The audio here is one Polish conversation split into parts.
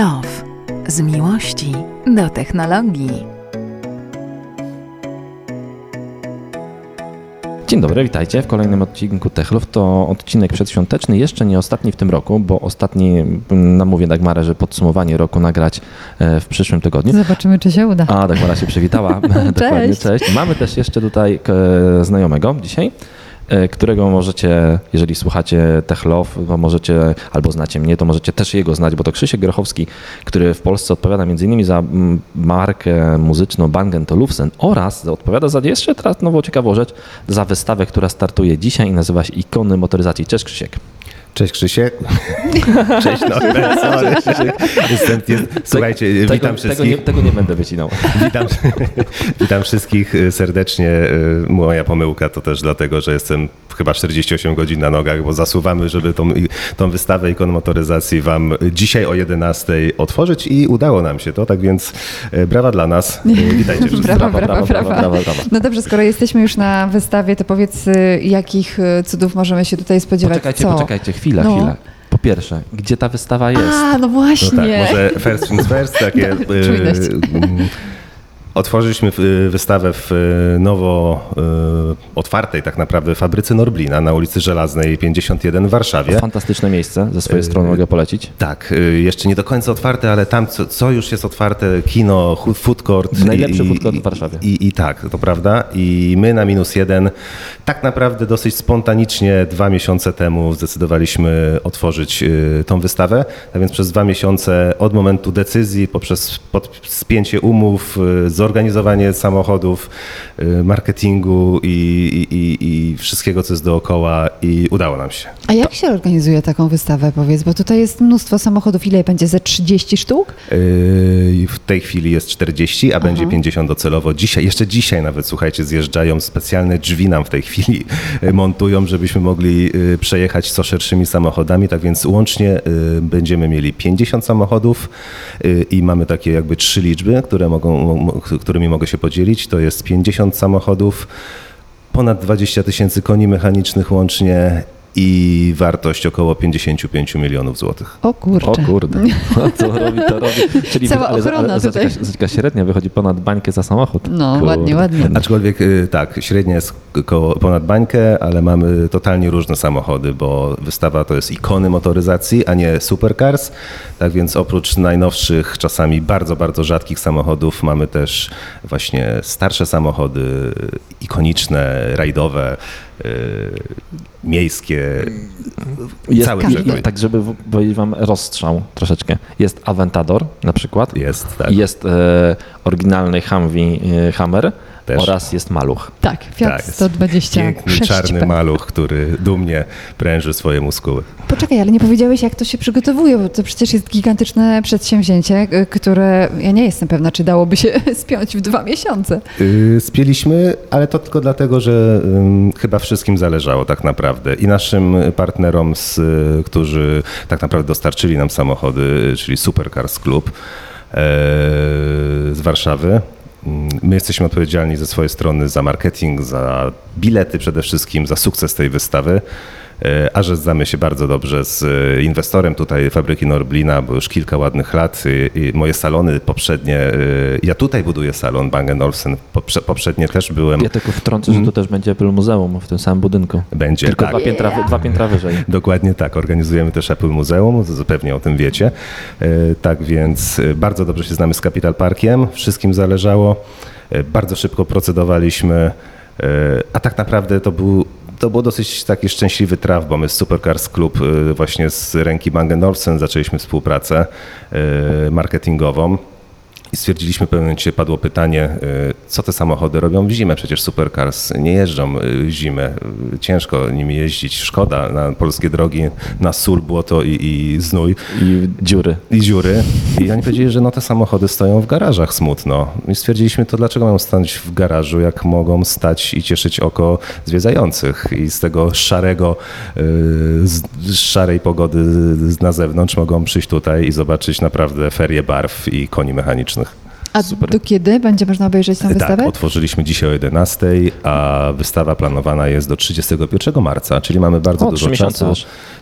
Love. Z miłości do technologii. Dzień dobry, witajcie w kolejnym odcinku Techlów. To odcinek przedświąteczny, jeszcze nie ostatni w tym roku, bo ostatni, mm, namówię Dagmarę, że podsumowanie roku nagrać e, w przyszłym tygodniu. Zobaczymy, czy się uda. A, Dagmara się przywitała. Dokładnie, cześć. Mamy też jeszcze tutaj e, znajomego dzisiaj, którego możecie, jeżeli słuchacie Techlow, to możecie, albo znacie mnie, to możecie też jego znać, bo to Krzysiek Grochowski, który w Polsce odpowiada m.in. za markę muzyczną Bang Olufsen oraz odpowiada za jeszcze teraz nową ciekawą rzecz, za wystawę, która startuje dzisiaj i nazywa się Ikony Motoryzacji. Cześć Krzysiek. Cześć Krzysiek. Cześć Norbert, sorry. Jestem, jest, słuchajcie, tego, witam tego wszystkich. nie, tego nie będę wycinał. Witam, witam wszystkich serdecznie. Moja pomyłka to też dlatego, że jestem chyba 48 godzin na nogach, bo zasuwamy, żeby tą, tą wystawę ikon motoryzacji wam dzisiaj o 11 otworzyć i udało nam się to, tak więc e, brawa dla nas. Witajcie wszyscy. Brawa, Brawa, brawa, brawa, brawa. brawa, brawa. No dobrze, skoro jesteśmy już na wystawie, to powiedz, y, jakich y, cudów możemy się tutaj spodziewać? Poczekajcie, Co? poczekajcie, chwilę, No. chwilę. Po pierwsze, gdzie ta wystawa jest? A, no No właśnie. tak, może first things first, takie... Czujność. Otworzyliśmy e, wystawę w e, nowo e, otwartej tak naprawdę fabryce Norblina na ulicy Żelaznej 51 w Warszawie. Fantastyczne miejsce, ze swojej strony mogę polecić. Tak, y, jeszcze nie do końca otwarte, ale tam co, co już jest otwarte, kino, food court. Najlepszy food court w Warszawie. I, I tak, to prawda. I my na minus jeden tak naprawdę dosyć spontanicznie dwa miesiące temu zdecydowaliśmy otworzyć y, tą wystawę. Tak więc przez dwa miesiące od momentu decyzji, poprzez spięcie umów, y, zorganizowanie samochodów, y, marketingu i, i, i, wszystkiego, co jest dookoła i udało nam się. A jak się organizuje taką wystawę, powiedz? Bo tutaj jest mnóstwo samochodów. Ile będzie? Ze 30 sztuk? Yy, W tej chwili jest 40, a będzie 50 docelowo. Dzisiaj, jeszcze dzisiaj nawet, słuchajcie, zjeżdżają specjalne drzwi nam w tej chwili yy, montują, żebyśmy mogli yy, przejechać co szerszymi samochodami. Tak więc łącznie będziemy mieli 50 samochodów i mamy takie jakby trzy liczby, które mogą, mo- którymi mogę się podzielić. To jest 50 samochodów, ponad 20 tysięcy koni mechanicznych łącznie i wartość około 55 milionów złotych. O kurczę. O kurde, no, to robi, to robi. Czyli Cała ale, ochrona ale, ale, tutaj. Zaczka, średnia wychodzi ponad bańkę za samochód. No, Kurde. ładnie, ładnie. Aczkolwiek y, tak, średnia jest koło, ponad bańkę, ale mamy totalnie różne samochody, bo wystawa to jest ikony motoryzacji, a nie supercars. Tak więc oprócz najnowszych, czasami bardzo, bardzo rzadkich samochodów, mamy też właśnie starsze samochody, ikoniczne, rajdowe, miejskie. Jest, Cały przekrój. tak, żeby powiedzieć wam rozstrzał troszeczkę. Jest Aventador na przykład. Jest, tak. Jest e, oryginalny Humvee e, Hammer Też. oraz jest Maluch. Tak, Fiat Tak, jest 126. Piękny, czarny maluch, który dumnie pręży swoje muskuły. Poczekaj, ale nie powiedziałeś, jak to się przygotowuje, bo to przecież jest gigantyczne przedsięwzięcie, y, które ja nie jestem pewna, czy dałoby się spiąć w dwa miesiące. Yy, Spieliśmy, ale to tylko dlatego, że ym, chyba wszystkim zależało tak naprawdę. I naszym partnerom, z, y, którzy tak naprawdę dostarczyli nam samochody, y, czyli Supercars Club e, z Warszawy. Ym, My jesteśmy odpowiedzialni ze swojej strony za marketing, za bilety przede wszystkim, za sukces tej wystawy. E, A że znamy się bardzo dobrze z e, inwestorem tutaj fabryki Norblina, bo już kilka ładnych lat i, i moje salony poprzednie, e, ja tutaj buduję salon Bang Olufsen, poprze, poprzednie też byłem, Ja tylko wtrącę, że tu też będzie Apple Muzeum w tym samym budynku. będzie, Tylko tak. dwa, piętra, dwa piętra wyżej. Dokładnie tak. Organizujemy też Apple Muzeum, z- pewnie o tym wiecie. E, Tak więc e, bardzo dobrze się znamy z Capital Parkiem, wszystkim zależało. E, Bardzo szybko procedowaliśmy, e, a tak naprawdę to był to był dosyć taki szczęśliwy traf, bo my z Supercars Club e, właśnie z ręki Bang Olufsen zaczęliśmy współpracę e, marketingową. I stwierdziliśmy w pewnym momencie, padło pytanie, y, co te samochody robią w zimę? Przecież supercars nie jeżdżą y, w zimę. Y, Ciężko nimi jeździć. Szkoda na polskie drogi, na sól, błoto i, i znój I dziury. i dziury. I oni powiedzieli, że no te samochody stoją w garażach smutno. I stwierdziliśmy to, dlaczego mają stać w garażu, jak mogą stać i cieszyć oko zwiedzających. I z tego szarego, z szarej pogody na zewnątrz mogą przyjść tutaj i zobaczyć naprawdę ferie barw i koni mechanicznych. A Super. do kiedy będzie można obejrzeć tę wystawę? Tak, otworzyliśmy dzisiaj o 11, a wystawa planowana jest do 31 marca, czyli mamy bardzo O, dużo czasu.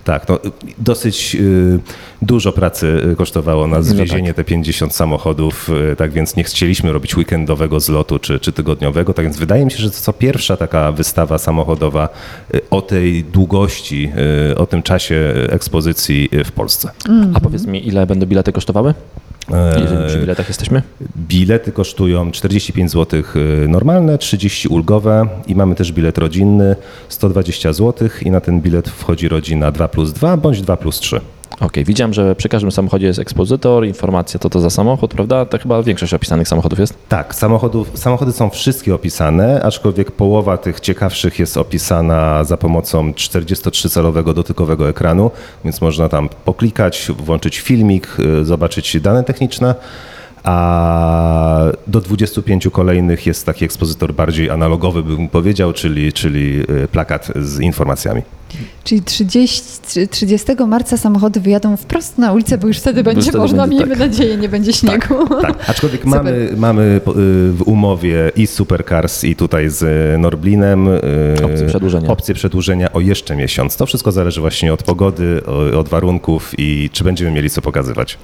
Tak, no, dosyć y, dużo pracy y, kosztowało nas No zwiezienie te 50 samochodów, y, tak więc nie chcieliśmy robić weekendowego zlotu czy, czy tygodniowego, tak więc wydaje mi się, że to co pierwsza taka wystawa samochodowa y, o tej długości, y, o tym czasie ekspozycji y, w Polsce. A powiedz mi, ile będą bilety kosztowały? Jeżeli przy E, biletach jesteśmy? Bilety kosztują 45 zł normalne, 30 ulgowe i mamy też bilet rodzinny 120 zł i na ten bilet wchodzi rodzina 2 plus 2 bądź 2 plus 3. Okej, widziałem, że przy każdym samochodzie jest ekspozytor, informacja co to za samochód, prawda? To chyba większość opisanych samochodów jest. Tak, samochodów, samochody są wszystkie opisane, aczkolwiek połowa tych ciekawszych jest opisana za pomocą 43-calowego dotykowego ekranu, więc można tam poklikać, włączyć filmik, y, zobaczyć dane techniczne. A do 25 kolejnych jest taki ekspozytor bardziej analogowy, bym powiedział, czyli, czyli y, plakat z informacjami. Czyli 30, 30 marca samochody wyjadą wprost na ulicę, bo już wtedy będzie wtedy można, będzie, miejmy tak. nadzieję, nie będzie śniegu. Tak, aczkolwiek Super. mamy, mamy y, w umowie i z Supercars i tutaj z y, Norblinem y, Opcję przedłużenia. opcję przedłużenia o jeszcze miesiąc. To wszystko zależy właśnie od pogody, od warunków i czy będziemy mieli co pokazywać.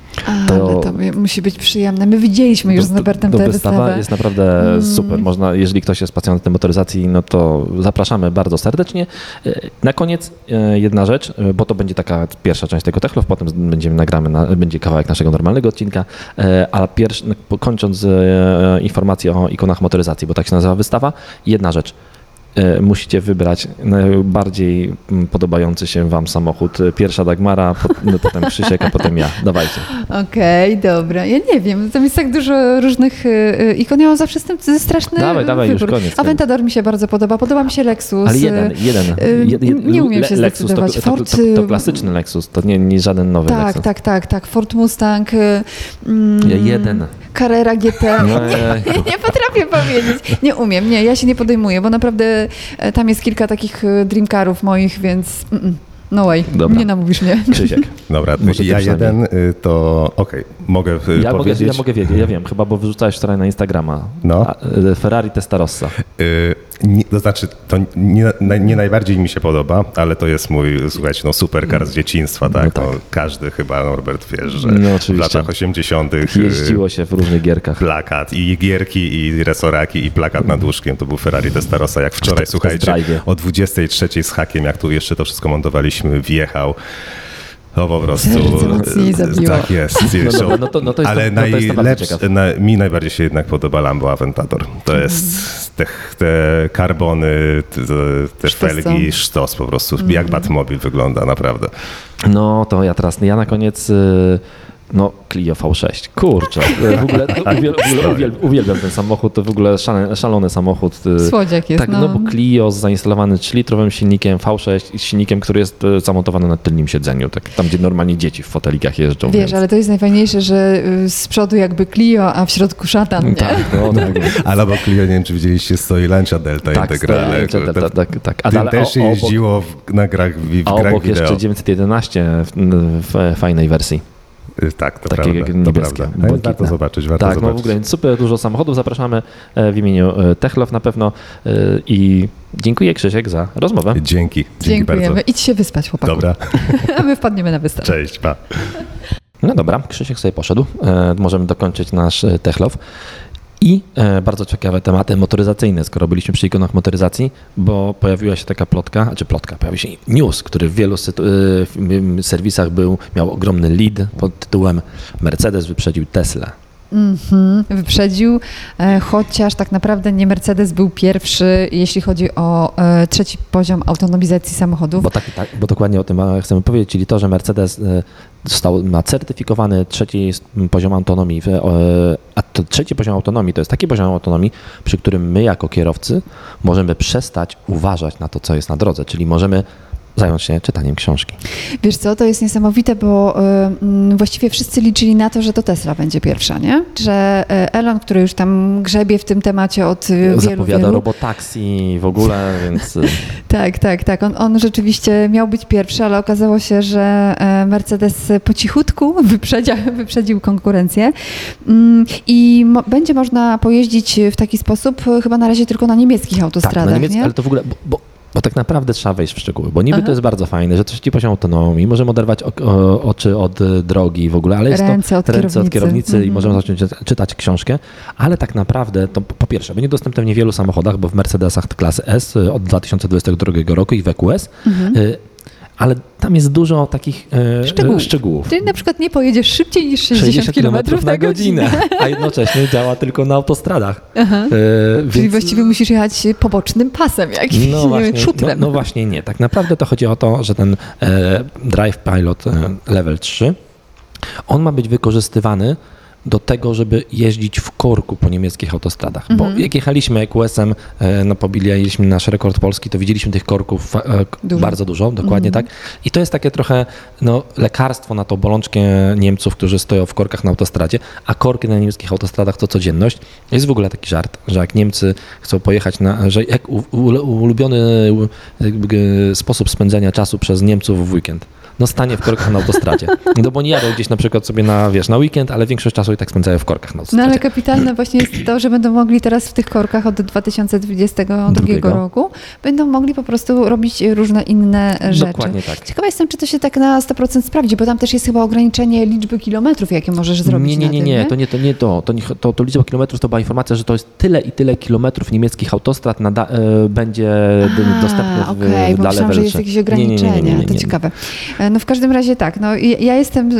To- Ale to musi być przyjemne. My widzieliśmy już z To- Norbertem to tę wystawa wystawę. jest naprawdę super. Można, jeżeli ktoś jest pasjonatem motoryzacji, no to zapraszamy bardzo serdecznie. Na koniec e, jedna rzecz, e, bo to będzie taka pierwsza część tego Techlow, potem będziemy nagramy, na, będzie kawałek naszego normalnego odcinka, e, a pierwszy, kończąc informację o ikonach motoryzacji, bo tak się nazywa wystawa, jedna rzecz. E, Musicie wybrać najbardziej mm, podobający się Wam samochód. Pierwsza Dagmara, pot- potem Krzysiek, a potem ja. Dawajcie. Okej, dobra. Ja nie wiem, tam jest tak dużo różnych y, y, ikon. Ja mam zawsze z tym straszny Dawaj, dawaj, już wybór. koniec. Aventador mi się bardzo podoba. Podoba mi się Lexus. Ale jeden, jeden. y, jed, jed, nie umiem się Lexus to, to, Ford, to, to klasyczny Lexus, to nie, nie żaden nowy Tak, Lexus. tak, tak, tak. Ford Mustang. mm, Ja jeden. Carrera GT. No, nie potrafię powiedzieć. Nie umiem, nie, ja się nie podejmuję, bo naprawdę tam jest kilka takich e, dreamcarów moich, więc mm, mm, no way, Dobra. nie namówisz mnie. Krzysiek. Dobra, Może ja jeden, y, to okej, mogę y, Ja mogę, powiedzieć. ja mogę wiedzieć, ja wiem, chyba, bo wyrzucałeś wczoraj na Instagrama. No. A, e, Ferrari Testarossa. Y, nie, to znaczy, to nie, nie najbardziej mi się podoba, ale to jest mój, słuchajcie, no supercar z dzieciństwa, tak? No tak. No, każdy chyba, Norbert, wiesz, że No, w latach 80. y, Jeździło się w różnych gierkach. plakat i gierki, i resoraki, i plakat nad łóżkiem. To był Ferrari Testarossa. Jak wczoraj, słuchajcie, o 23 z hakiem, jak tu jeszcze to wszystko montowaliśmy, wjechał. No po prostu. E. Tak jest. No dobra, no to- no to jest- Ale no to najlepszy, ciekaw. na, mi najbardziej się jednak podoba Lambo Aventador. To jest te, te karbony, te, te felgi, sztos po prostu. Jak Batmobil wygląda, naprawdę. No to ja teraz, ja na koniec, y, no Clio V6, kurczę, w ogóle, uwiel, w ogóle uwiel, uwielbiam ten samochód, to w ogóle szalony, szalony samochód. y, Słodziak jest, Tak, no. no. bo Clio z zainstalowanym 3-litrowym silnikiem V6 i silnikiem, który jest y, zamontowany na tylnym siedzeniu, tak, tam gdzie normalnie dzieci w fotelikach jeżdżą. Wiesz, więc... ale to jest najfajniejsze, że y, z przodu jakby Clio, a w środku szatan, nie? Tak, no, tak. Ale bo Clio, nie wiem, czy widzieliście, stoi Lancia Delta Tak, Integrale. stoi Lancia Delta, tak, tak. A dalej- też jeździło w, na grach, w, w A grach obok wideo. jeszcze 911 w, w fajnej wersji. Y, Tak, to Takie prawda. jak To niebieskie, prawda. Ale błękitne. warto zobaczyć, warto Tak, no w zobaczyć. ogóle super dużo samochodów zapraszamy e, w imieniu e, Techlow na pewno e, i dziękuję Krzysiek za rozmowę. Dzięki, dzięki Dziękujemy. bardzo. Idź się wyspać, chłopaku. Dobra, A my wpadniemy na wystawę. cześć, pa. No dobra, Krzysiek sobie poszedł. Możemy dokończyć nasz Techlow. I e, bardzo ciekawe tematy motoryzacyjne, skoro byliśmy przy ikonach motoryzacji, bo pojawiła się taka plotka, czy plotka, pojawił się news, który w wielu e, serwisach był, miał ogromny lead pod tytułem Mercedes wyprzedził Tesla. Mhm, wyprzedził, e, chociaż tak naprawdę nie Mercedes był pierwszy, jeśli chodzi o e, trzeci poziom autonomizacji samochodów. Bo, tak, tak, bo dokładnie o tym e, chcemy powiedzieć, czyli to, że Mercedes e, został, ma certyfikowany trzeci poziom autonomii, e, a to trzeci poziom autonomii to jest taki poziom autonomii, przy którym my jako kierowcy możemy przestać uważać na to, co jest na drodze, czyli możemy zająć się czytaniem książki. Wiesz co, to jest niesamowite, bo y, właściwie wszyscy liczyli na to, że to Tesla będzie pierwsza, nie? Że y, Elon, który już tam grzebie w tym temacie od y, wielu, Zapowiada wielu... robotaksi w ogóle, więc... Tak, tak, tak. On, on rzeczywiście miał być pierwszy, ale okazało się, że e, Mercedes po cichutku wyprzedzia, wyprzedził konkurencję mm, i mo będzie można pojeździć w taki sposób chyba na razie tylko na niemieckich autostradach, tak, na niemieckich, nie? ale to w ogóle... Bo, bo bo tak naprawdę trzeba wejść w szczegóły, bo niby Aha. to jest bardzo fajne, że trzeci poziom autonomii, możemy oderwać o, o, oczy od y, drogi w ogóle, ale jest Ręce to od ręce kierownicy. od kierownicy i Mhm. możemy zacząć czyta- czytać książkę, ale tak naprawdę to po pierwsze będzie dostępne w niewielu samochodach, bo w Mercedesach klasy S y, od 2022 roku i w EQS, Mhm. y, ale tam jest dużo takich y, Szczegółów. szczegółów. Czyli na przykład nie pojedziesz szybciej niż 60, km na godzinę. a jednocześnie działa tylko na autostradach. Aha. Y, Czyli więc- właściwie musisz jechać pobocznym pasem jakimś, no właśnie, wiem, szutrem. No, no właśnie nie. Tak naprawdę to chodzi o to, że ten e, Drive Pilot e, Level 3, on ma być wykorzystywany do tego, żeby jeździć w korku po niemieckich autostradach. Bo Mhm. jak jechaliśmy EQS-em, e, no pobijaliśmy nasz rekord polski, to widzieliśmy tych korków e, Dużo. bardzo dużo, dokładnie Mhm. tak. I to jest takie trochę no, lekarstwo na tą bolączkę Niemców, którzy stoją w korkach na autostradzie, a korki na niemieckich autostradach to codzienność. Jest w ogóle taki żart, że jak Niemcy chcą pojechać na, że jak ulubiony sposób spędzania czasu przez Niemców w weekend. No stanie w korkach na autostradzie. No bo nie jadą gdzieś na przykład sobie na, wiesz, na weekend, ale większość czasu i tak spędzają w korkach na No autostradzie. ale kapitalne właśnie jest to, że będą mogli teraz w tych korkach od 2022 Drugiego. roku, będą mogli po prostu robić różne inne rzeczy. Dokładnie tak. Ciekawa jestem, czy to się tak na 100% sprawdzi, bo tam też jest chyba ograniczenie liczby kilometrów, jakie możesz zrobić Nie, nie, nie, tym, nie, to nie to. Nie to. To, nie, to, to liczba kilometrów to była informacja, że to jest tyle i tyle kilometrów niemieckich autostrad nada, e, będzie A, dostępne w, okej, w bo dla myślałam, że jest 3. jakieś Nie, nie, nie, ograniczenie. nie, nie, nie, To ciekawe. E, No w każdym razie tak, no ja jestem y,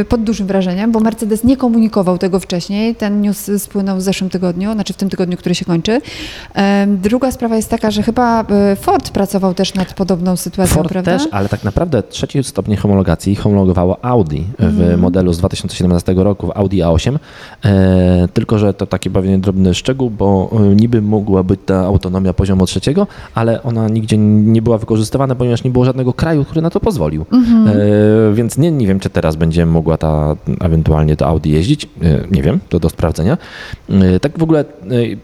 y, pod dużym wrażeniem, bo Mercedes nie komunikował tego wcześniej. Ten news spłynął w zeszłym tygodniu, znaczy w tym tygodniu, który się kończy. Druga sprawa jest taka, że chyba Ford pracował też nad podobną sytuacją, Ford prawda? też, ale tak naprawdę trzeci stopień homologacji homologowało Audi w modelu z 2017 roku, w Audi A8. E, tylko, że to taki pewnie drobny szczegół, bo e, niby mogła być ta autonomia poziomu trzeciego, ale ona nigdzie nie była wykorzystywana, ponieważ nie było żadnego kraju, który na to pozwolił. Mhm. E, więc nie, nie wiem, czy teraz będzie mogła ta ewentualnie to Audi jeździć. E, nie wiem, to do sprawdzenia. E, tak w ogóle, e,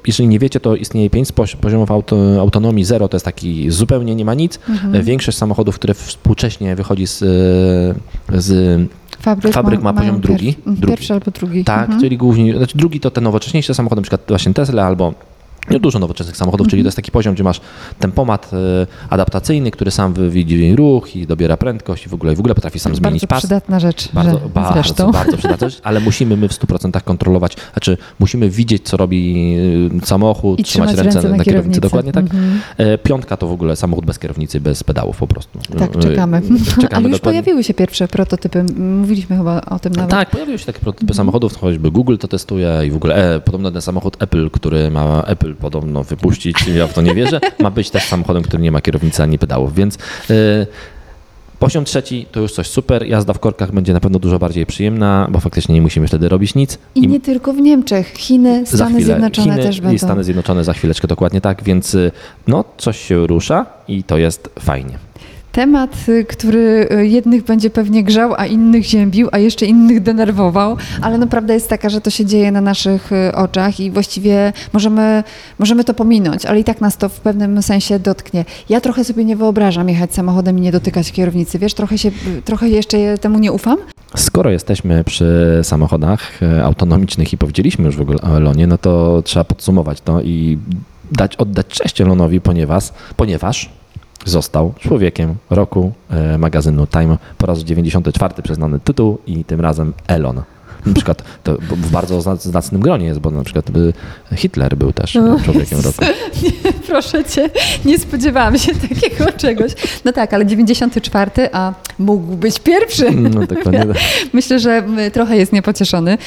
jeżeli nie wiecie, to istnieje pięć pozi- poziomów auto, autonomii. Zero to jest taki zupełnie nie ma nic. Mhm. E, Większość samochodów, które współcześnie wychodzi z, e, z Fabryk, Fabryk ma mają poziom drugi. Pier, Drugi. Pierwszy albo drugi. tak, Mhm. czyli głównie, znaczy drugi to te nowocześniejsze samochody, na przykład właśnie Tesla albo dużo nowoczesnych samochodów, czyli to jest taki poziom, gdzie masz tempomat e, adaptacyjny, który sam widzi ruch i dobiera prędkość i w ogóle, i w ogóle potrafi sam zmienić Bardzo pas. przydatna rzecz, Bardzo, że, bardzo, zresztą. bardzo przydatna rzecz, ale musimy my w 100% kontrolować, znaczy musimy widzieć, co robi y, samochód, I trzymać trzymać ręce na, na kierownicy. Dokładnie tak. E, Piątka to w ogóle samochód bez kierownicy, bez pedałów po prostu. Tak, E, czekamy. czekamy Ale już pojawiły się pierwsze prototypy. Mówiliśmy chyba o tym nawet. Tak, pojawiły się takie prototypy samochodów, choćby Google to testuje i w ogóle e, podobno ten samochód Apple, który ma Apple podobno wypuścić, ja w to nie wierzę, ma być też samochodem, który nie ma kierownicy ani pedałów, więc e, poziom trzeci to już coś super, jazda w korkach będzie na pewno dużo bardziej przyjemna, bo faktycznie nie musimy wtedy robić nic. I nie tylko w Niemczech. Chiny, Stany chwilę Zjednoczone Chiny też i będą. Stany Zjednoczone za chwileczkę dokładnie tak, więc y, no coś się rusza i to jest fajnie. Temat, y, który y, jednych będzie pewnie grzał, a innych ziębił, a jeszcze innych denerwował, ale no prawda jest taka, że to się dzieje na naszych y, oczach i właściwie możemy, możemy to pominąć, ale i tak nas to w pewnym sensie dotknie. Ja trochę sobie nie wyobrażam jechać samochodem i nie dotykać kierownicy, wiesz, trochę, się, trochę jeszcze temu nie ufam. Skoro jesteśmy przy samochodach autonomicznych i powiedzieliśmy już w ogóle o Elonie, no to trzeba podsumować to i dać, oddać cześć Elonowi, ponieważ, ponieważ został człowiekiem roku e, magazynu Time po raz 94 przyznany tytuł i tym razem Elon. Na przykład to w bardzo zna- znacnym gronie jest, bo na przykład by Hitler był też O, człowiekiem roku. Proszę cię, nie spodziewałam się takiego czegoś. No tak, ale 94, a mógł być pierwszy. No dokładnie. tak. Myślę, że trochę jest niepocieszony.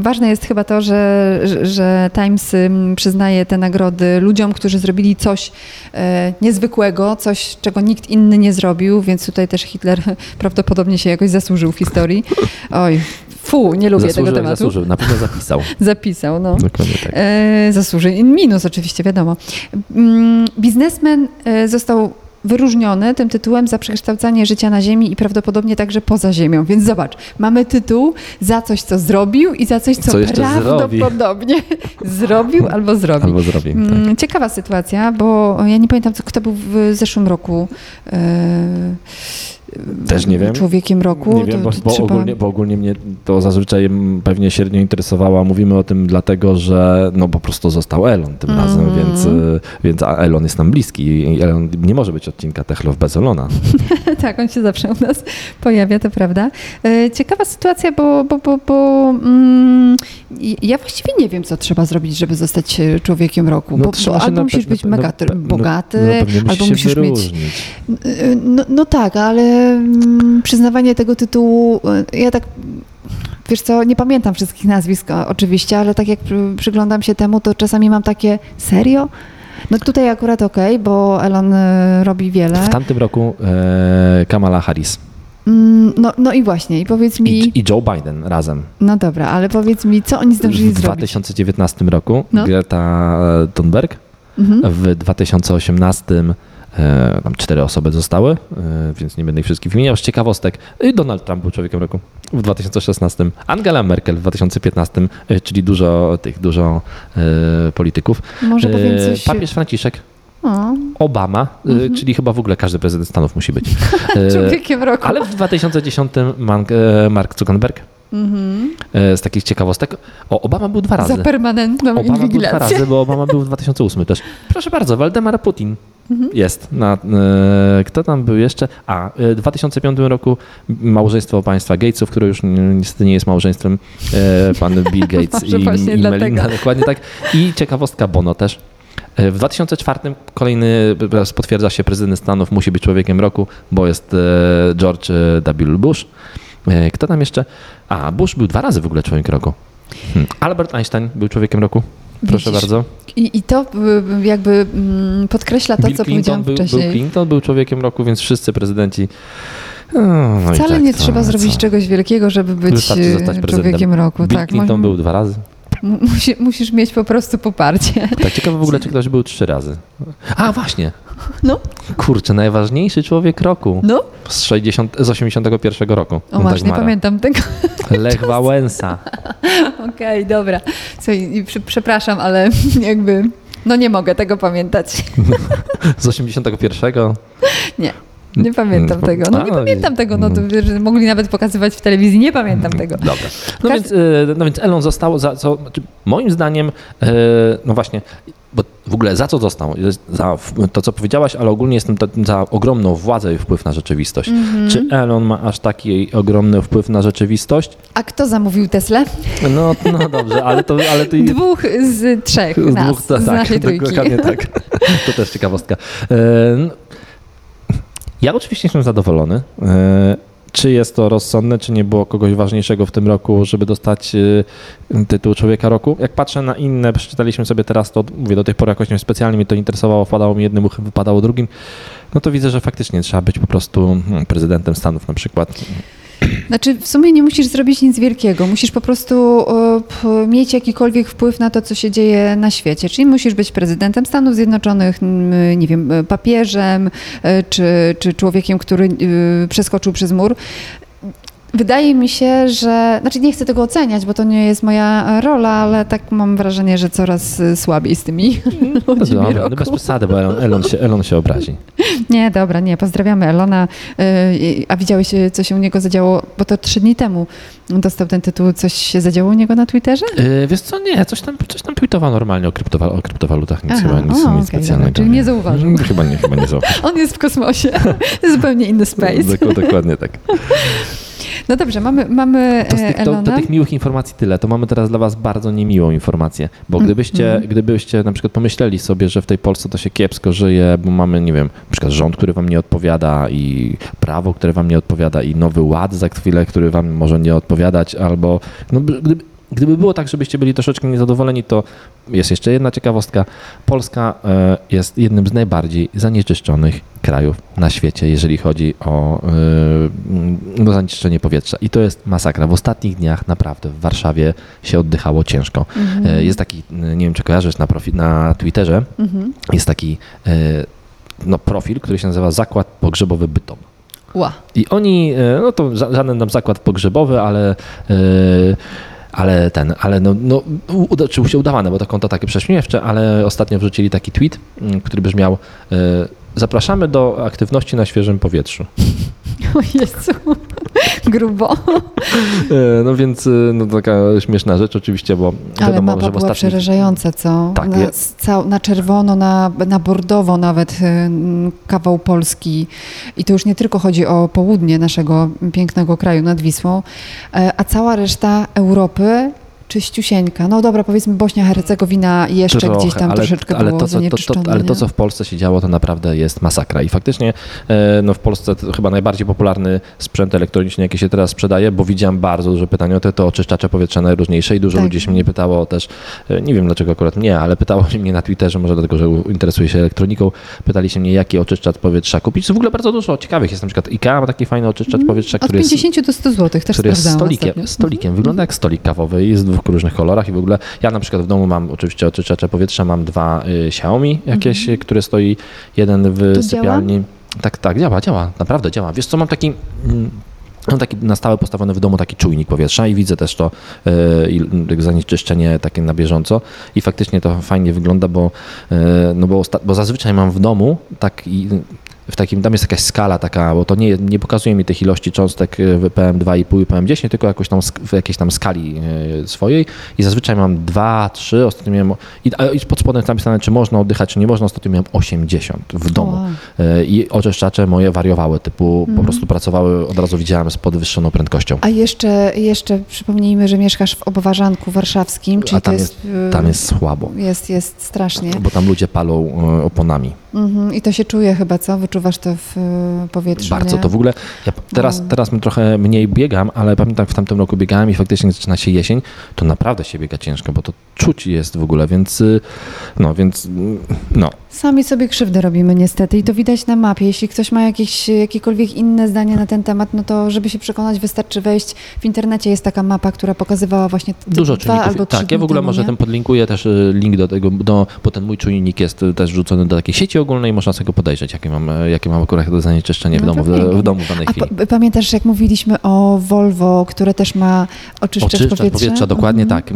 Ważne jest chyba to, że, że- Times przyznaje te nagrody ludziom, którzy zrobili coś e, niezwykłego, coś, czego nikt inny nie zrobił, więc tutaj też Hitler prawdopodobnie się jakoś zasłużył w historii. Oj, fu, nie lubię Zasłużył, tego tematu. zasłużył, na pewno zapisał. Zapisał, no. Dokładnie tak. E, zasłuży. Minus oczywiście, wiadomo. Mm, Biznesmen e, został wyróżniony tym tytułem za przekształcanie życia na Ziemi i prawdopodobnie także poza Ziemią. Więc zobacz, mamy tytuł za coś, co zrobił i za coś, co, Co prawdopodobnie zrobił albo zrobi. Albo zrobi. Tak. Mm, Ciekawa sytuacja, bo ja nie pamiętam, kto był w zeszłym roku. e, Też nie wiem. Człowiekiem roku. Nie wiem, bo, bo, trzeba- ogólnie, bo ogólnie mnie to zazwyczaj mm, pewnie średnio interesowało. Mówimy o tym dlatego, że no po prostu został Elon tym Mhm. razem, więc, y, więc Elon jest nam bliski i Elon, nie może być odcinka Techlow bez Elona. tak, on się zawsze u nas pojawia, to prawda. E, Ciekawa sytuacja, bo, bo, bo, bo mm, ja właściwie nie wiem, co trzeba zrobić, żeby zostać e, człowiekiem roku. No bo, bo albo na musisz być mega no, bogaty, no, albo musisz mieć No, no tak, ale mm, przyznawanie tego tytułu, e, ja tak, wiesz co, nie pamiętam wszystkich nazwisk oczywiście, ale tak jak przy- przyglądam się temu, to czasami mam takie, serio? No tutaj akurat okej, bo Elon e, robi wiele. W tamtym roku e, Kamala Harris No, no i właśnie, i powiedz mi, i, i Joe Biden razem. no dobra, ale powiedz mi, co oni zdążyli W zrobić? 2019 roku No. Greta Thunberg, Mhm. w 2018 e, tam cztery osoby zostały, e, więc nie będę ich wszystkich wymieniał. Z ciekawostek, e, Donald Trump był człowiekiem roku w 2016, Angela Merkel w 2015, e, czyli dużo tych, dużo e, polityków. Może powiem E, coś... Papież Franciszek, O, Obama, e, czyli chyba w ogóle każdy prezydent Stanów musi być. E, człowiekiem roku. ale w 2010 Mark, e, Mark Zuckerberg. Mhm. Z takich ciekawostek. O, Obama był dwa razy. Za permanentną Obama był dwa inwigilację. razy, bo Obama był w 2008 też. Proszę bardzo, Waldemar Putin Mhm. jest. Na, e, kto tam był jeszcze? A, w 2005 roku małżeństwo państwa Gatesów, które już ni- niestety nie jest małżeństwem, e, pan Bill Gates i, i. Melinda, dokładnie tak. I ciekawostka Bono też. E, W 2004 kolejny raz potwierdza się prezydent Stanów musi być człowiekiem roku, bo jest e, George e, W. Bush. Kto tam jeszcze? A, Bush był dwa razy w ogóle człowiekiem roku. Hmm. Albert Einstein był człowiekiem roku. Proszę Widzisz. bardzo. I, I to jakby mm, podkreśla to, Bill co Clinton powiedziałam był, wcześniej. Bill Clinton był człowiekiem roku, więc wszyscy prezydenci. No, no Wcale tak nie trzeba zrobić co? czegoś wielkiego, żeby być człowiekiem roku. Bill tak, Clinton był dwa razy. Mu- musi, musisz mieć po prostu poparcie. Tak ciekawe w ogóle, czy ktoś był trzy razy. A właśnie. No, Kurczę, najważniejszy człowiek roku no. z, 60, z 81 roku. O masz, nie pamiętam tego. Lech Wałęsa. Okej, dobra. Słuchaj, przepraszam, ale jakby, no nie mogę tego pamiętać. Z 81. Nie. Nie pamiętam Mm, tego. No nie a, pamiętam tego. No to mm. że mogli nawet pokazywać w telewizji. Nie pamiętam tego. Dobra. No, Każdy- więc, e, no więc Elon został, za co, znaczy, moim zdaniem, e, no właśnie, bo w ogóle za co został? Za to, co powiedziałaś, ale ogólnie jestem za ogromną władzę i wpływ na rzeczywistość. Mhm. Czy Elon ma aż taki ogromny wpływ na rzeczywistość? A kto zamówił Teslę? No, no dobrze, ale to, ale to Dwóch z trzech z nas, dwóch, z naszej trójki. dokładnie tak. To też ciekawostka. Ja oczywiście jestem zadowolony. E, Czy jest to rozsądne, czy nie było kogoś ważniejszego w tym roku, żeby dostać e, tytuł Człowieka Roku? Jak patrzę na inne, przeczytaliśmy sobie teraz to, mówię, do tej pory jakoś nie specjalnie mnie to interesowało, wpadało mi jednym uchem, wypadało drugim, no to widzę, że faktycznie trzeba być po prostu hmm, prezydentem Stanów na przykład. Znaczy, w sumie nie musisz zrobić nic wielkiego. Musisz po prostu e, mieć jakikolwiek wpływ na to, co się dzieje na świecie. Czyli musisz być prezydentem Stanów Zjednoczonych, nie wiem, papieżem, e, czy, czy człowiekiem, który e, przeskoczył przez mur. Wydaje mi się, że, znaczy nie chcę tego oceniać, bo to nie jest moja e, rola, ale tak mam wrażenie, że coraz e, słabiej z tymi ludźmi Dobra, no roku. bez przesady, bo Elon, Elon, się, Elon się obrazi. Nie, dobra, nie, pozdrawiamy Elona. E, A widziałeś, co się u niego zadziało, bo to trzy dni temu dostał ten tytuł. Coś się zadziało u niego na Twitterze? Yy, wiesz co, nie, coś tam, coś tam tweetował normalnie o, o kryptowalutach, nic Aha, chyba, nic, o, nic okej, specjalnego. czyli nie zauważył. Mm, Chyba nie, chyba nie zauważył. On jest w kosmosie. Zupełnie inny space. Dok- Dokładnie tak. No dobrze, mamy, mamy To tych, to, do tych miłych informacji tyle. To mamy teraz dla was bardzo niemiłą informację, bo Mm, gdybyście, mm. gdybyście na przykład pomyśleli sobie, że w tej Polsce to się kiepsko żyje, bo mamy, nie wiem, na przykład rząd, który wam nie odpowiada i prawo, które wam nie odpowiada i nowy ład za chwilę, który wam może nie odpowiadać, albo no, by- gdyby, gdyby było tak, żebyście byli troszeczkę niezadowoleni, to jest jeszcze jedna ciekawostka. Polska e, jest jednym z najbardziej zanieczyszczonych krajów na świecie, jeżeli chodzi o e, no, zanieczyszczenie powietrza. I to jest masakra. W ostatnich dniach naprawdę w Warszawie się oddychało ciężko. Mhm. E, Jest taki, nie wiem czy kojarzysz, na, profi, na Twitterze Mhm. jest taki no, profil, który się nazywa Zakład Pogrzebowy Bytom. Ła. I oni, no to żaden tam zakład pogrzebowy, ale ale ten, ale no, no uda, czy się udawane, bo to konto takie prześmiewcze, ale ostatnio wrzucili taki tweet, mm, który brzmiał zapraszamy do aktywności na świeżym powietrzu. O Jezu, grubo. E, no więc e, no, taka śmieszna rzecz oczywiście, bo Ale wiadomo, mapa że w ostatnich... przerażająca, co? Tak, na, je- cał, na czerwono, na, na bordowo nawet y, kawał Polski. I to już nie tylko chodzi o południe naszego pięknego kraju nad Wisłą, e, a cała reszta Europy czyściusieńka. No dobra, powiedzmy Bośnia, Hercegowina jeszcze Trochę, gdzieś tam ale, troszeczkę ale było to, co, to, to, ale to, co w Polsce się działo, to naprawdę jest masakra. I faktycznie e, no w Polsce to chyba najbardziej popularny sprzęt elektroniczny, jaki się teraz sprzedaje, bo widziałem bardzo dużo pytań o to, to oczyszczacze powietrza najróżniejsze i dużo Tak. ludzi się mnie pytało też, e, nie wiem dlaczego akurat mnie, ale pytało się mnie na Twitterze, może dlatego, że interesuje się elektroniką, pytali się mnie, jaki oczyszczacz powietrza kupić. W ogóle bardzo dużo ciekawych jest. Na przykład IKEA ma taki fajny oczyszczacz powietrza, Mm, Od który jest 50 do 100 zł, też który jest stolikiem, stolikiem. Wygląda jak stolik kawowy, jest w dwóch różnych kolorach i w ogóle ja na przykład w domu mam oczywiście oczyszczacze powietrza, mam dwa y, Xiaomi jakieś, y, które stoi jeden w Mhm. To sypialni. Tak, tak, działa, działa, naprawdę działa. Wiesz co, mam taki... Mm, Mam taki na stałe postawiony w domu taki czujnik powietrza i widzę też to y, i- zanieczyszczenie takie na bieżąco i faktycznie to fajnie wygląda, bo, y, no bo, bo zazwyczaj mam w domu tak i w takim, tam jest jakaś skala taka, bo to nie, nie pokazuje mi tych ilości cząstek y, w PM2,5 i PM10, tylko jakoś tam, w jakiejś tam skali y, swojej i zazwyczaj mam 2, 3, ostatnio miałem, i, a, i pod spodem jest napisane, czy można oddychać, czy nie można, ostatnio miałem 80 w domu. Wow. Y, I oczyszczacze moje wariowały, typu po prostu pracowały, od razu widziałem z podwyższoną prędkością. A jeszcze, jeszcze przypomnijmy, że mieszkasz w Obwarzanku Warszawskim, czyli A tam to jest, jest, tam jest słabo, jest, jest strasznie. bo tam ludzie palą y, oponami. Mhm. I to się czuje chyba, co? Wyczuwasz to w y, powietrzu, Bardzo nie? to w ogóle. Ja teraz, No. teraz trochę mniej biegam, ale pamiętam w tamtym roku biegałem i faktycznie zaczyna się jesień, to naprawdę się biega ciężko, bo to czuć jest w ogóle, więc y, no, więc mm, no. Sami sobie krzywdę robimy niestety i to widać na mapie. Jeśli ktoś ma jakieś, jakiekolwiek inne zdanie na ten temat, no to żeby się przekonać, wystarczy wejść. W internecie jest taka mapa, która pokazywała właśnie Dużo dwa czynników. albo trzy Tak, ja w ogóle temu, może nie? ten podlinkuję też y, link do tego, do, bo ten mój czujnik jest y, też wrzucony do takiej sieci ogólnej, można sobie go podejrzeć, jakie mam, y, jakie mam akurat zanieczyszczenie w No domu, w, w domu w danej A chwili. pa- pamiętasz, jak mówiliśmy o Volvo, które też ma oczyszczacz, Oczyszczacz powietrza? powietrza, dokładnie Mhm. tak.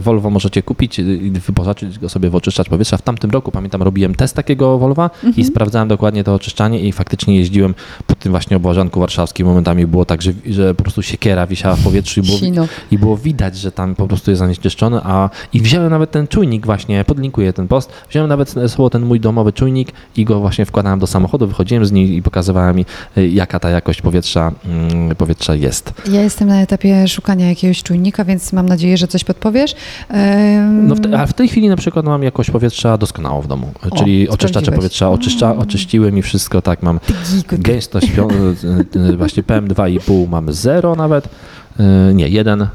Volvo możecie kupić i wyposażyć go sobie w oczyszczacz powietrza. W tamtym roku, pamiętam, robiłem test takiego Volva Mhm. i sprawdzałem dokładnie to oczyszczanie i faktycznie jeździłem po tym właśnie obłażanku warszawskim. Momentami było tak, że, że po prostu siekiera wisiała w powietrzu i było, Sino. i było widać, że tam po prostu jest zanieczyszczone, a i wziąłem nawet ten czujnik właśnie, podlinkuję ten post, wziąłem nawet sobą ten mój domowy czujnik i go właśnie wkładałem do samochodu, wychodziłem z niej i pokazywałem mi, jaka ta jakość powietrza, mm, powietrza jest. Ja jestem na etapie szukania jakiegoś czujnika, więc mam nadzieję, że coś podpowiesz. No w te, a w tej chwili na przykład mam jakość powietrza doskonałą w domu, O, czyli oczyszczacze powietrza oczyszcza, oczyściły mi wszystko, tak mam gęstość, pią- y, y, właśnie PM2,5 mam 0 nawet, y, nie, 1,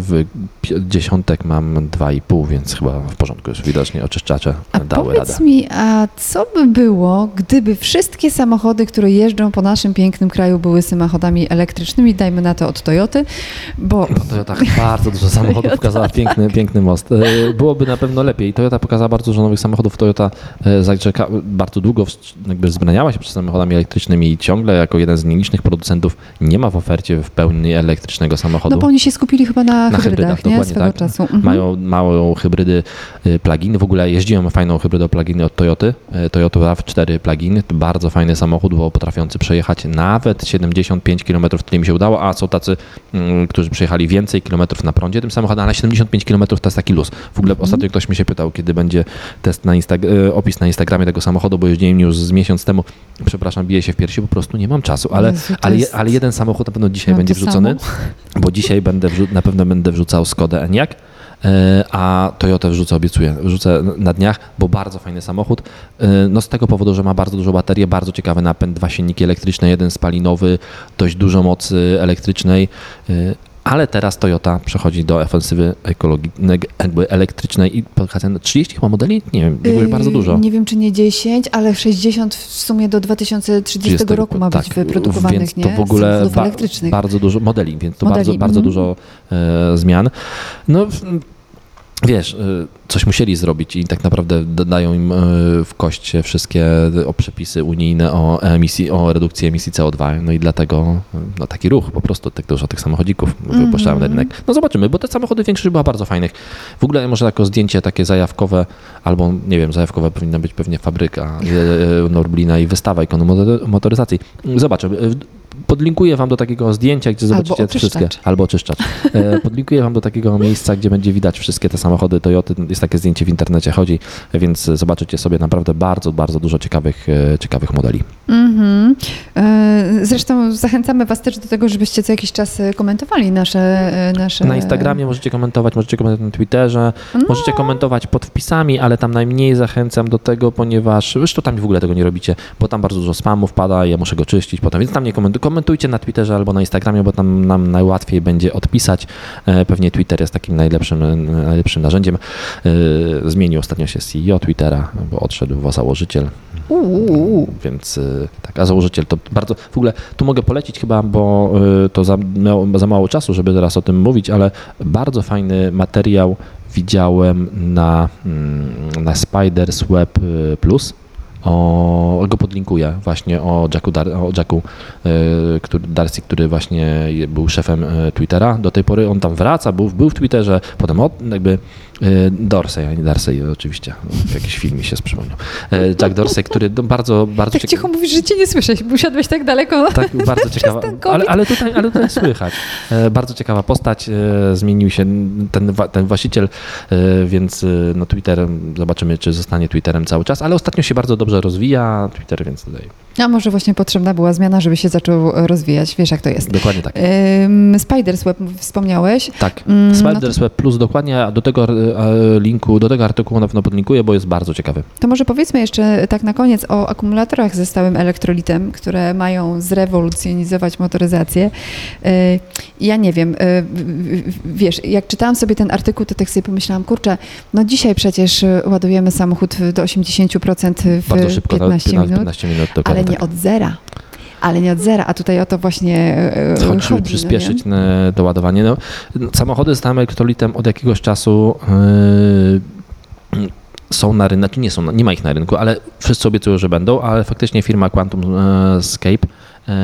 w pi- dziesiątek mam 2,5, więc chyba w porządku już widocznie oczyszczacze A dały powiedz radę. mi, a co by było, gdyby wszystkie samochody, które jeżdżą po naszym pięknym kraju, były samochodami elektrycznymi, dajmy na to od Toyoty, bo Bo Toyota bardzo dużo samochodów pokazała, piękny, piękny most. E, Byłoby na pewno lepiej. Toyota pokazała bardzo dużo nowych samochodów. Toyota e, zaczeka, bardzo długo jakby wzbraniała się przed samochodami elektrycznymi i ciągle jako jeden z nielicznych producentów nie ma w ofercie w pełni elektrycznego samochodu. no bo oni się skupili chyba na, Na hybrydach, hybrydach, nie? Swego tak. czasu. Mhm. Mają małą hybrydy y, pluginy. W ogóle jeździłem fajną hybrydą pluginy od Toyoty. Y, Toyota RAV4 plugin. Bardzo fajny samochód, bo potrafiący przejechać nawet 75 km, tyle mi się udało, a są tacy, mm, którzy przejechali więcej kilometrów na prądzie tym samochodem, ale 75 km to jest taki luz. W ogóle ostatnio ktoś mnie się pytał, kiedy będzie test na Insta- y, opis na Instagramie tego samochodu, bo jeździłem już z miesiąc temu. Przepraszam, biję się w piersi, po prostu nie mam czasu, ale, Jezu, ale, ale jeden samochód na pewno dzisiaj Mam będzie wrzucony, bo dzisiaj będę na pewno będę wrzucał Skodę Enyaq, e, a Toyota wrzucę, obiecuję, wrzucę na dniach, bo bardzo fajny samochód. E, No z tego powodu, że ma bardzo dużo baterię, bardzo ciekawy napęd, dwa silniki elektryczne, jeden spalinowy, dość dużo mocy elektrycznej. Ale teraz Toyota przechodzi do ofensywy ekologicznej, jakby elektrycznej i pokazuje 30 chyba modeli? Nie wiem, Yy, bardzo dużo. Nie wiem, czy nie 10, ale 60 w sumie do 2030 30 roku ma być tak, wyprodukowanych, więc nie? to w ogóle ba- elektrycznych. bardzo dużo modeli, więc to Modeli, bardzo, bardzo mhm. dużo e, zmian. No, wiesz, y, coś musieli zrobić i tak naprawdę dodają im y, w kość wszystkie o przepisy unijne o emisji, o redukcji emisji CO2. No i dlatego no, taki ruch po prostu tak dużo tych samochodzików mm-hmm. wypuszczają na rynek. No zobaczymy, bo te samochody większość była bardzo fajnych. W ogóle może jako zdjęcie takie zajawkowe, albo nie wiem, zajawkowe powinna być pewnie fabryka y, Norblina i wystawa ikonu motoryzacji. Zobaczę podlinkuję wam do takiego zdjęcia, gdzie zobaczycie albo wszystkie. Albo oczyszczacz. E, podlinkuję wam do takiego miejsca, gdzie będzie widać wszystkie te samochody Toyoty. Jest takie zdjęcie w internecie chodzi, więc zobaczycie sobie naprawdę bardzo, bardzo dużo ciekawych, e, ciekawych modeli. Mm-hmm. Zresztą zachęcamy was też do tego, żebyście co jakiś czas komentowali nasze... nasze... Na Instagramie możecie komentować, możecie komentować na Twitterze, no. możecie komentować pod wpisami, ale tam najmniej zachęcam do tego, ponieważ zresztą tam w ogóle tego nie robicie, bo tam bardzo dużo spamów pada, ja muszę go czyścić potem, więc tam nie komentuję komentujcie na Twitterze albo na Instagramie, bo tam nam najłatwiej będzie odpisać. E, pewnie Twitter jest takim najlepszym, e, najlepszym narzędziem. E, zmienił ostatnio się CEO Twittera, bo odszedł założyciel. Uuu. Więc tak, a założyciel to bardzo, w ogóle tu mogę polecić chyba, bo to za, za mało czasu, żeby teraz o tym mówić, ale bardzo fajny materiał widziałem na, mm, na Spiders Web Plus o, go podlinkuję właśnie o Jacku, Dar, o Jacku e, który, Darcy, który właśnie był szefem e, Twittera. Do tej pory on tam wraca, był, był w Twitterze, potem od, jakby Dorsey, a nie Darcy oczywiście. Jakiś film mi się przypomniał. E, Jack Dorsey, który bardzo, bardzo Tak cicho mówisz, że cię nie słyszę, usiadłeś tak daleko. Tak, bardzo ciekawa. Ale, ale, tutaj, ale tutaj słychać. E, bardzo ciekawa postać. Zmienił się ten, ten właściciel, więc no Twitter, zobaczymy, czy zostanie Twitterem cały czas, ale ostatnio się bardzo dobrze rozwija Twitter, więc tutaj a może właśnie potrzebna była zmiana, żeby się zaczął rozwijać. Wiesz, jak to jest. Dokładnie tak. Spiders Web wspomniałeś. Tak. Mm, Spiders no to... Web Plus dokładnie, a do tego e, linku, do tego artykułu na pewno podlinkuję, bo jest bardzo ciekawy. To może powiedzmy jeszcze tak na koniec o akumulatorach ze stałym elektrolitem, które mają zrewolucjonizować motoryzację. E, ja nie wiem, e, wiesz, jak czytałam sobie ten artykuł, to tak sobie pomyślałam, kurczę, no dzisiaj przecież ładujemy samochód do 80% w bardzo szybko, 15 na, minut. 15 minut ale nie od zera. Ale nie od zera, a tutaj o to właśnie e, chodzi. Żeby no przyspieszyć no doładowanie. No, samochody z elektrolitem od jakiegoś czasu yy, są na rynku, znaczy nie są, nie ma ich na rynku, ale wszyscy obiecują, że będą, ale faktycznie firma Quantum Scape yy,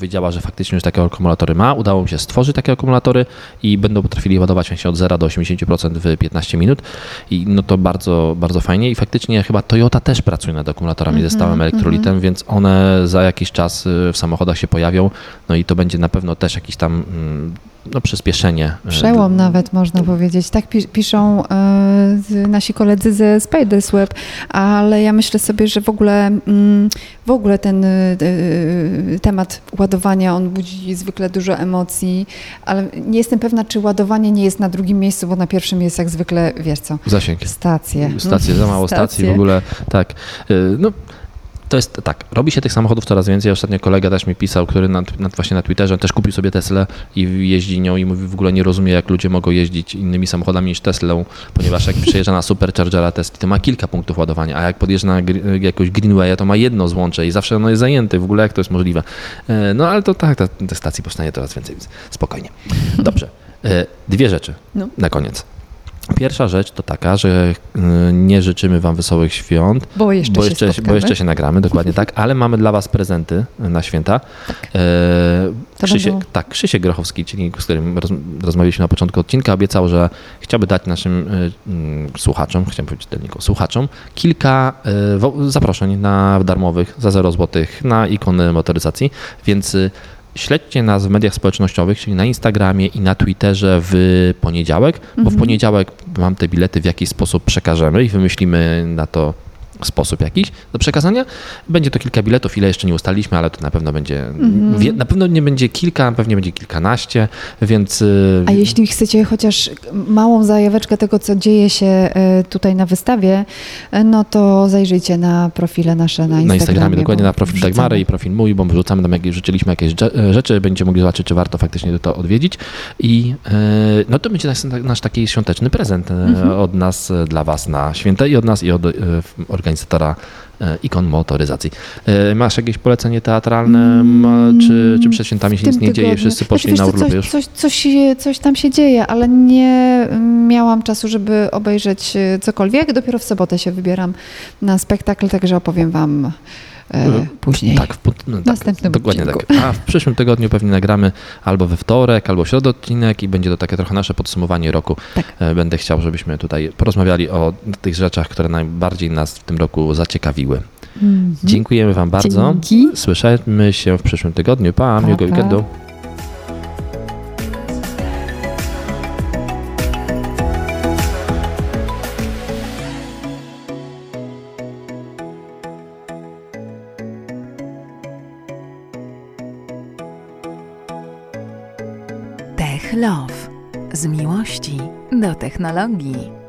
powiedziała, że faktycznie już takie akumulatory ma. Udało mi się stworzyć takie akumulatory i będą potrafili ładować się od 0 do 80% w 15 minut. I no to bardzo, bardzo fajnie. I faktycznie chyba Toyota też pracuje nad akumulatorami mm -hmm, ze stałym mhm, elektrolitem, mm -hmm. więc one za jakiś czas y, w samochodach się pojawią. No i to będzie na pewno też jakiś tam mm, no, przyspieszenie. E, Przełom nawet można powiedzieć. Tak piszą y, nasi koledzy ze Spiders Web, ale ja myślę sobie, że w ogóle, mm, w ogóle ten y, temat ładowania, on budzi zwykle dużo emocji, ale nie jestem pewna, czy ładowanie nie jest na drugim miejscu, bo na pierwszym jest jak zwykle, wiesz co? Zasięg. Stacje. Stacje, za mało stacji w ogóle, tak. No, to jest tak, robi się tych samochodów coraz więcej. Ostatnio kolega też mi pisał, który na, na, właśnie na Twitterze też kupił sobie Teslę i jeździ nią i mówi w ogóle nie rozumie, jak ludzie mogą jeździć innymi samochodami niż Teslą, ponieważ jak przyjeżdża na Superchargera Tesla, to ma kilka punktów ładowania, a jak podjeżdża na jakąś Greenwaya, to ma jedno złącze i zawsze ono jest zajęte. W ogóle jak to jest możliwe? E, no ale to tak, te stacji powstanie coraz więcej, więc spokojnie. Dobrze. E, dwie rzeczy no. na koniec. Pierwsza rzecz to taka, że y, nie życzymy Wam wesołych świąt, bo jeszcze, bo jeszcze, się, bo jeszcze się nagramy, dokładnie tak, ale mamy dla Was prezenty na święta. Tak. E, Krzysiek, będą... tak, Krzysiek Grochowski, czyli z którym roz, rozmawialiśmy na początku odcinka, obiecał, że chciałby dać naszym y, y, słuchaczom, chciałem powiedzieć tylko słuchaczom, kilka y, zaproszeń na darmowych za 0 zł na ikony motoryzacji, więc y, Śledźcie nas w mediach społecznościowych, czyli na Instagramie i na Twitterze w poniedziałek, bo w mhm. poniedziałek mam te bilety w jakiś sposób przekażemy i wymyślimy na to sposób jakiś do przekazania. Będzie to kilka biletów, ile jeszcze nie ustaliliśmy, ale to na pewno będzie, mm. na pewno nie będzie kilka, pewnie będzie kilkanaście, więc... Y, A jeśli chcecie chociaż małą zajaweczkę tego, co dzieje się y, tutaj na wystawie, y, no to zajrzyjcie na profile nasze na Instagramie. Na Instagramie, dokładnie na profil Dagmary i profil mój, bo wrzucamy tam, jak rzuciliśmy jakieś rzeczy, będziecie mogli zobaczyć, czy warto faktycznie to odwiedzić i no to będzie nasz, nasz taki świąteczny prezent mm -hmm. od nas dla was na święta i od nas i od organizacji organizatora e, ikon motoryzacji. E, Masz jakieś polecenie teatralne, czy, czy przed świętami się nic nie dzieje, wszyscy poszli Znaczy, na urlopy już? coś, coś, coś tam się dzieje, ale nie mm, miałam czasu, żeby obejrzeć e, cokolwiek. Dopiero w sobotę się wybieram na spektakl, także opowiem wam e, Mhm. później. Tak, w, no, tak następnym dokładnie odcinku. tak. A w przyszłym tygodniu pewnie nagramy albo we wtorek, albo w środę odcinek i będzie to takie trochę nasze podsumowanie roku. Tak. E, Będę chciał, żebyśmy tutaj porozmawiali o tych rzeczach, które najbardziej nas w tym roku zaciekawiły. Mhm. Dziękujemy Wam bardzo. Dzięki. Słyszymy się w przyszłym tygodniu. Pa, Pa, miłego pa. weekendu. Z miłości do technologii.